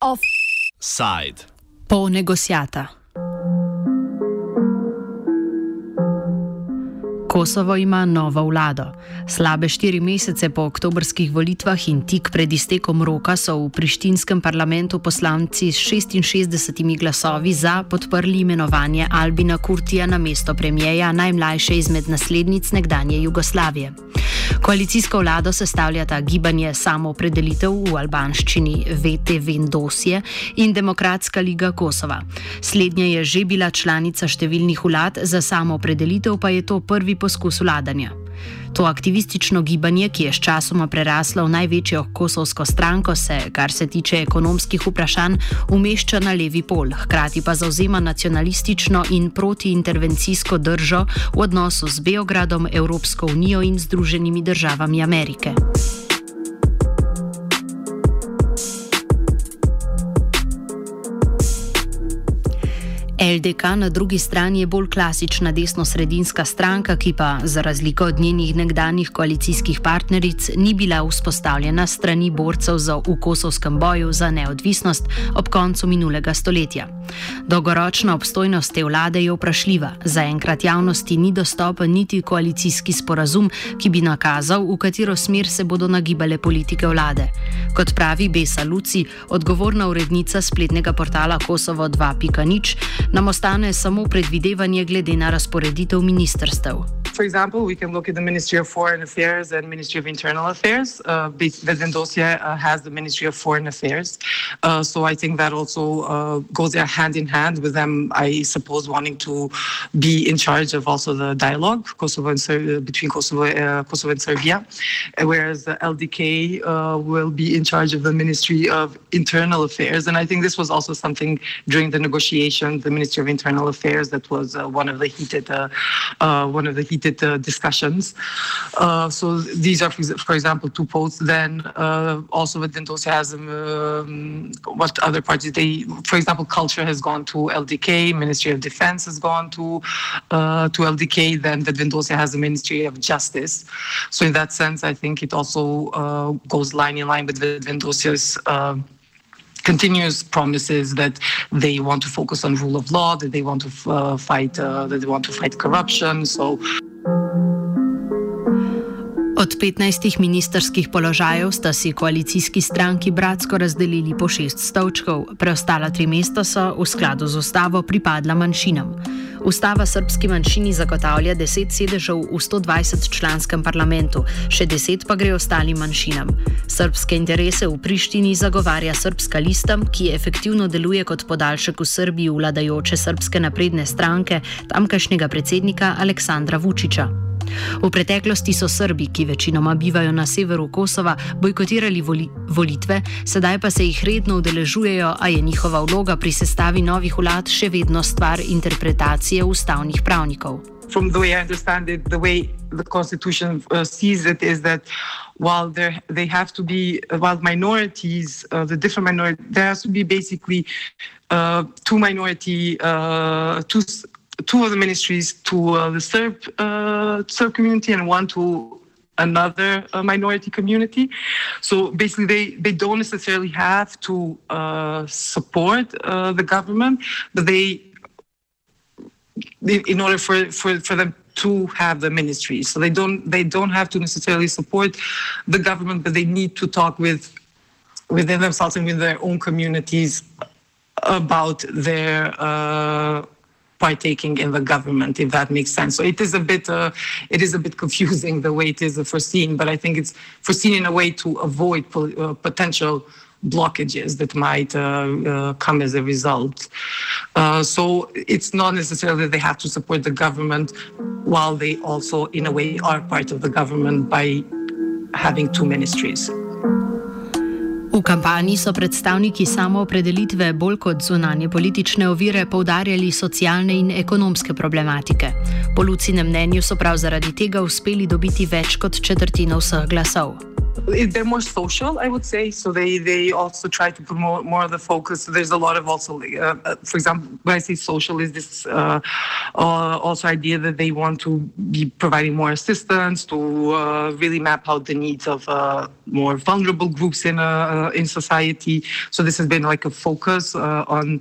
Offside. Po negociata. Kosovo ima novo vlado. Slabe štiri mesece po oktobrskih volitvah in tik pred iztekom roka so v prištinskem parlamentu poslanci s 66 glasovi za podprli imenovanje Albina Kurtija na mesto premijeja najmlajše izmed naslednic nekdanje Jugoslavije. Koalicijsko vlado sestavljata gibanje Samoopredelitev v albanščini VT Vendosje in Demokratska liga Kosova. Slednja je že bila članica številnih vlad, za samoopredelitev pa je to prvi poskus vladanja. To aktivistično gibanje, ki je s časoma preraslo v največjo kosovsko stranko, se, kar se tiče ekonomskih vprašanj, umešča na levi pol, hkrati pa zauzema nacionalistično in protiintervencijsko držo v odnosu z Beogradom, Evropsko unijo in Združenimi državami Amerike. LDK na drugi strani je bolj klasična desno-sredinska stranka, ki pa, za razliko od njenih nekdanjih koalicijskih partneric, ni bila vzpostavljena strani borcev za v kosovskem boju za neodvisnost ob koncu minulega stoletja. Dolgoročna obstojnost te vlade je vprašljiva, zaenkrat javnosti ni dostopen niti koalicijski sporazum, ki bi nakazal, v katero smer se bodo nagibale politike vlade. Kot pravi Besa Luci, odgovorna urednica spletnega portala Kosovo 2.0, nam ostane samo predvidevanje glede na razporeditev ministrstev. For example, we can look at the Ministry of Foreign Affairs and Ministry of Internal Affairs. Uh, Vetëvendosje uh, has the Ministry of Foreign Affairs. Uh, so I think that also uh, goes there hand in hand with them, I suppose, wanting to be in charge of also the dialogue Kosovo and Ser between Kosovo, uh, Kosovo and Serbia. Whereas the LDK uh, will be in charge of the Ministry of Internal Affairs. And I think this was also something during the negotiations, the Ministry of Internal Affairs, that was one of the heated, one of the heated uh, discussions. Uh, so these are, for example, two posts. Then uh, also with enthusiasm, um, what other parties they, for example, culture has gone to LDK, Ministry of Defense has gone to uh, to LDK. Then the Vendosia has the Ministry of Justice. So in that sense, I think it also uh, goes line in line with Vendosia's uh, continuous promises that they want to focus on rule of law, that they want to uh, fight, uh, that they want to fight corruption. So. Od 15 ministerskih položajev sta si koalicijski stranki bratsko razdelili po šest stolčkov, preostala tri mesta so v skladu z ustavo pripadla manjšinam. Ustava srpski manjšini zagotavlja 10 sedežev v 120 članskem parlamentu, še 10 pa gre ostalim manjšinam. Srpske interese v Prištini zagovarja srpska lista, ki efektivno deluje kot podaljšek v Srbiji vladajoče srpske napredne stranke tamkajšnjega predsednika Aleksandra Vučiča. V preteklosti so Srbi, ki večinoma bivajo na severu Kosova, bojkotirali voli volitve, sedaj pa se jih redno udeležujejo, a je njihova vloga pri sestavi novih vlad še vedno stvar interpretacije ustavnih pravnikov. From the way I understand it, the way the Constitution uh, sees it is that while there they have to be, uh, while minorities, uh, the different minorities, there has to be basically uh, two minority, uh, two two of the ministries to uh, the Serb uh, Serb community and one to another uh, minority community. So basically, they, they don't necessarily have to uh, support the government, but they, in order for, for, for them to have the ministry, so they don't they don't have to necessarily support the government, but they need to talk with within themselves and with their own communities about their partaking in the government, if that makes sense. So it is a bit, uh, it is a bit confusing the way it is foreseen, but I think it's foreseen in a way to avoid uh, potential blockages that might uh, uh come as a result. Uh, so it's not necessarily that they have to support the government while they also, in a way, are part of the government by having two ministries. V kampanji so predstavniki samoopredelitve bolj kot zunanje politične ovire poudarjali socialne in ekonomske problematike. Po Lucinem mnenju so prav zaradi tega uspeli dobiti več kot četrtino vseh glasov. They're more social, I would say. So they they also try to promote more of the focus. So there's a lot of also, uh, uh, for example, when I say social, is this uh, uh, also idea that they want to be providing more assistance to uh, really map out the needs of uh, more vulnerable groups in in society. So this has been like a focus on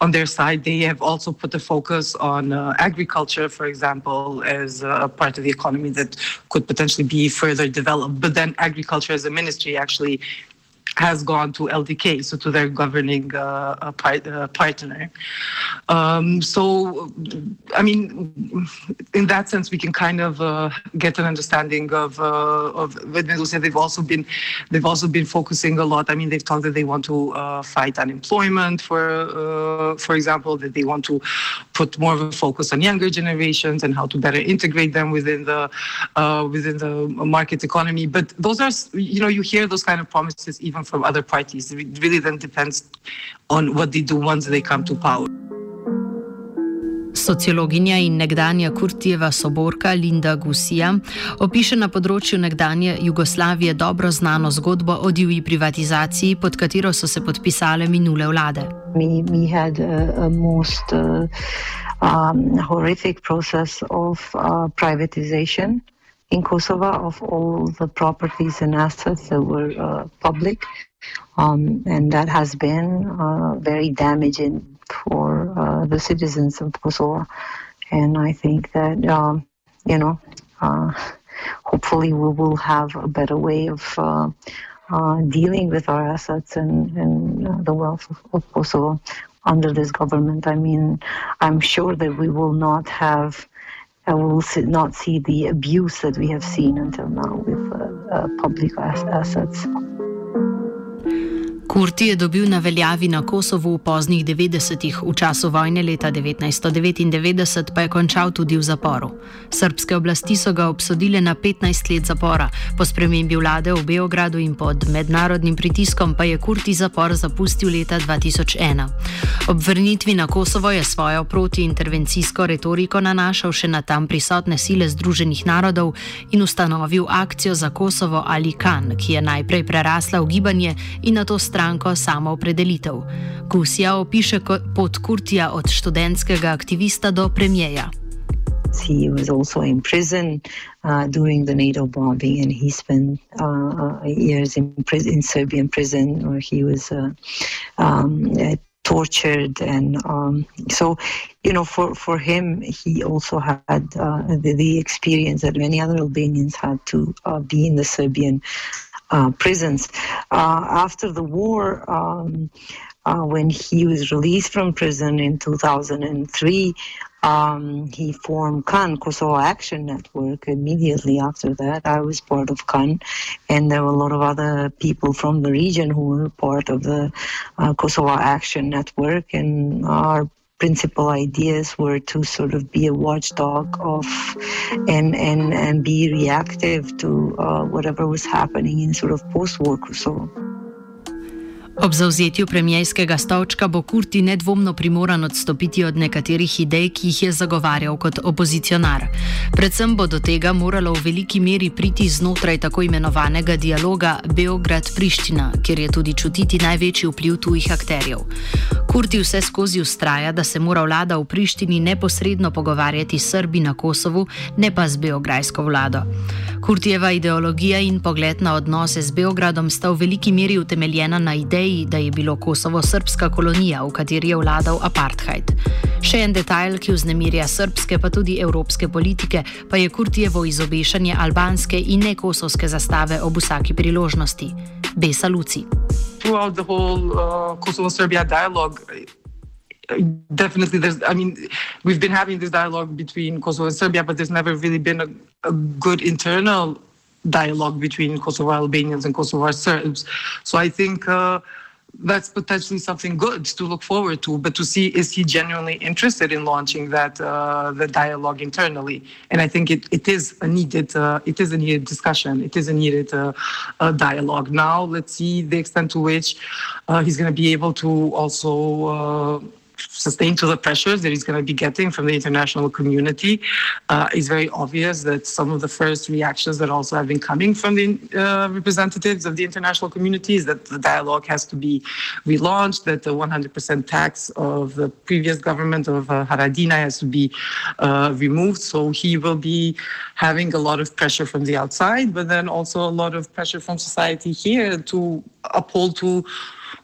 on their side. They have also put the focus on agriculture, for example, as a part of the economy that could potentially be further developed. But then agriculture as a ministry actually has gone to LDK, so to their governing uh, part, uh, partner. Um, so, I mean, in that sense, we can kind of uh, get an understanding of uh, of with Medusa. They've also been they've also been focusing a lot. I mean, they've talked that they want to uh, fight unemployment, for uh, for example, that they want to put more of a focus on younger generations and how to better integrate them within the uh, within the market economy. But those are, you know, you hear those kind of promises even from other parties. It really then depends on what they do once they come to power. Sociologinja in nekdanja Kurtijeva soborka Linda Gusija opiše na področju nekdanje Jugoslavije dobro znano zgodbo o divji privatizaciji, pod katero so se podpisale minule vlade. Mi smo imeli najbolj horrific proces of uh, privatization. in Kosovo of all the properties and assets that were uh, public. Um, and that has been uh, very damaging for uh, the citizens of Kosovo. And I think that, um, you know, uh, hopefully we will have a better way of uh, uh, dealing with our assets and, and the wealth of, of Kosovo under this government. I mean, I'm sure that we will not have I will not see the abuse that we have seen until now with uh, uh, public assets. Kurti je dobil na veljavi na Kosovu v poznih 90-ih, v času vojne leta 1999 pa je končal tudi v zaporu. Srpske oblasti so ga obsodile na 15 let zapora, po spremembi vlade v Beogradu in pod mednarodnim pritiskom pa je Kurti zapor zapustil leta 2001. Ob vrnitvi na Kosovo je svojo protiintervencijsko retoriko nanašal še na tam prisotne sile Združenih narodov in ustanovil akcijo za Kosovo ali Kan, ki je najprej prerasla v gibanje in na to stran stranko samoopredelitev. Kusija opiše pot Kurtija od študentskega aktivista do premijeja. He was also in prison uh, during the NATO bombing, and he spent uh, uh years in, prison, in Serbian prison where he was uh, um, uh, tortured. And um, so, you know, for, for him, he also had uh, the, the, experience that many other Albanians had to be in the Serbian uh, prisons. Uh, after the war, um, uh, when he was released from prison in 2003, um, he formed KAN, Kosovo Action Network. Immediately after that, I was part of KAN, and there were a lot of other people from the region who were part of the uh, Kosovo Action Network, and our principal ideas were to sort of be a watchdog of and and and be reactive to uh, whatever was happening in sort of post-war Kosovo. Ob zauzetju premijskega stolčka bo Kurti nedvomno primoran odstopiti od nekaterih idej, ki jih je zagovarjal kot opozicionar. Predvsem bo do tega moralo v veliki meri priti znotraj tako imenovanega dialoga Beograd-Priština, kjer je tudi čutiti največji vpliv tujih akterjev. Kurti vse skozi ustraja, da se mora vlada v Prištini neposredno pogovarjati s Srbi na Kosovu, ne pa z beograjsko vlado. Kurtijeva ideologija in pogled na odnose z Beogradom sta v veliki meri utemeljena na ideji, da je bilo Kosovo srpska kolonija, v kateri je vladal apartheid. Še en detajl, ki vznemirja srpske, pa tudi evropske politike, pa je Kurtijevo izobešanje albanske in nekosovske zastave ob vsaki priložnosti. Besa Luci. throughout the whole uh, Kosovo Serbia dialogue, definitely there's, I mean, we've been having this dialogue between Kosovo and Serbia, but there's never really been a, a good internal dialogue between Kosovo Albanians and Kosovo Serbs. So I think. Uh, that's potentially something good to look forward to. But to see is he genuinely interested in launching that uh, the dialogue internally? And I think it, it is a needed uh, it is a needed discussion. It is a needed uh, dialogue. Now let's see the extent to which uh, he's going to be able to also uh, sustain to the pressures that he's going to be getting from the international community. Uh, it's very obvious that some of the first reactions that also have been coming from the uh, representatives of the international community is that the dialogue has to be relaunched, that the 100% tax of the previous government of uh, Haradinaj has to be uh, removed. So he will be having a lot of pressure from the outside, but then also a lot of pressure from society here to uphold to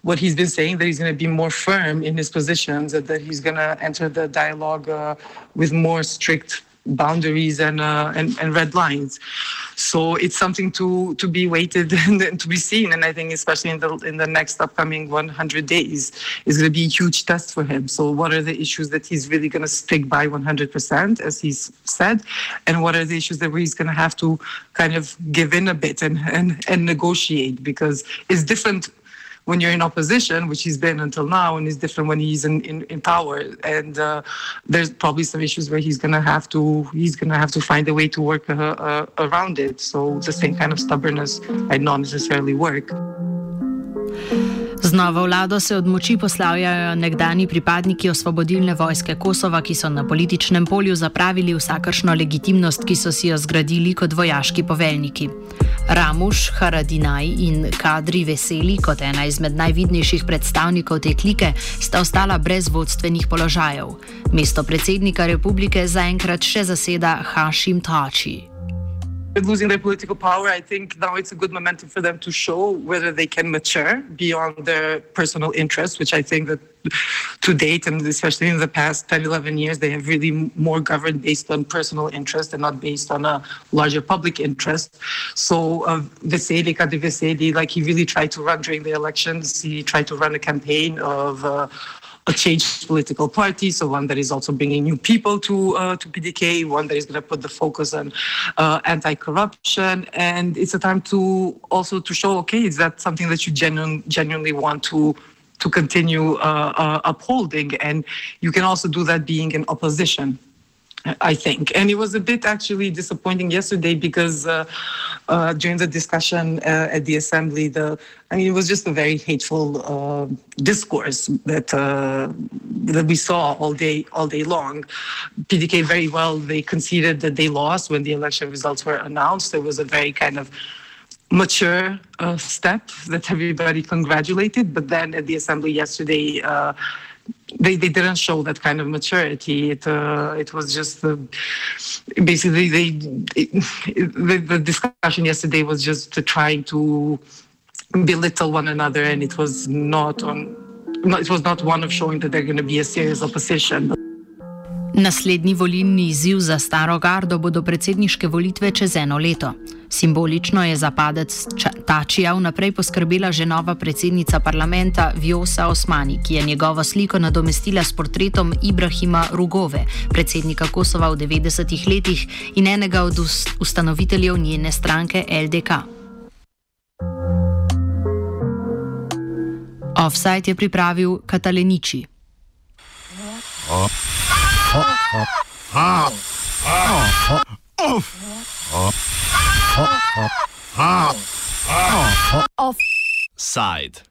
what he's been saying that he's going to be more firm in his positions, that, that he's going to enter the dialogue uh, with more strict boundaries and, uh, and, and red lines. So it's something to to be waited and to be seen. And I think especially in the in the next upcoming 100 days is going to be a huge test for him. So what are the issues that he's really going to stick by 100%, as he's said, and what are the issues that he's going to have to kind of give in a bit and and and negotiate because it's different when you're in opposition, which he's been until now, and is different when he's in, in, in power. And uh, there's probably some issues where he's gonna have to he's gonna have to find a way to work uh, uh, around it. So the same kind of stubbornness might not necessarily work. Z novo vlado se od moči poslavljajo nekdani pripadniki osvobodilne vojske Kosova, ki so na političnem polju zapravili vsakršno legitimnost, ki so si jo zgradili kot vojaški poveljniki. Ramuš, Haradinaj in Kadri Veseli, kot ena izmed najvidnejših predstavnikov te klike, sta ostala brez vodstvenih položajev. Mesto predsednika republike zaenkrat še zaseda Hashim Tači. Losing their political power, I think now it's a good momentum for them to show whether they can mature beyond their personal interests, which I think that to date, and especially in the past 10, 11 years, they have really more governed based on personal interest and not based on a larger public interest. So uh, Veseli, Kadri Veseli, like he really tried to run during the elections, he tried to run a campaign of uh, changed political party, so one that is also bringing new people to uh, to PDK, one that is going to put the focus on uh, anti-corruption, and it's a time to also to show, okay, is that something that you genuine, genuinely want to to continue uh, uh upholding, and you can also do that being in opposition. I think. And it was a bit actually disappointing yesterday because uh, uh, during the discussion uh, at the assembly, the I mean, it was just a very hateful uh, discourse that uh, that we saw all day all day long. PDK very well they conceded that they lost when the election results were announced. It was a very kind of mature uh, step that everybody congratulated. But then at the assembly yesterday they, they didn't show that kind of maturity. It uh, it was just uh, basically they it, the, the discussion yesterday was just trying to belittle one another, and it was not on. It was not one of showing that they're going to be a serious opposition. Naslednji volilni izziv za staro gardo bodo predsedniške volitve čez eno leto. Simbolično je za padec Tačija vnaprej poskrbela že nova predsednica parlamenta Vjosa Osmani, ki je njegovo sliko nadomestila s portretom Ibrahima Rugove, predsednika Kosova v 90-ih letih in enega od ustanoviteljev njene stranke LDK. Offside je pripravil Kataleniči. Oh. Offside.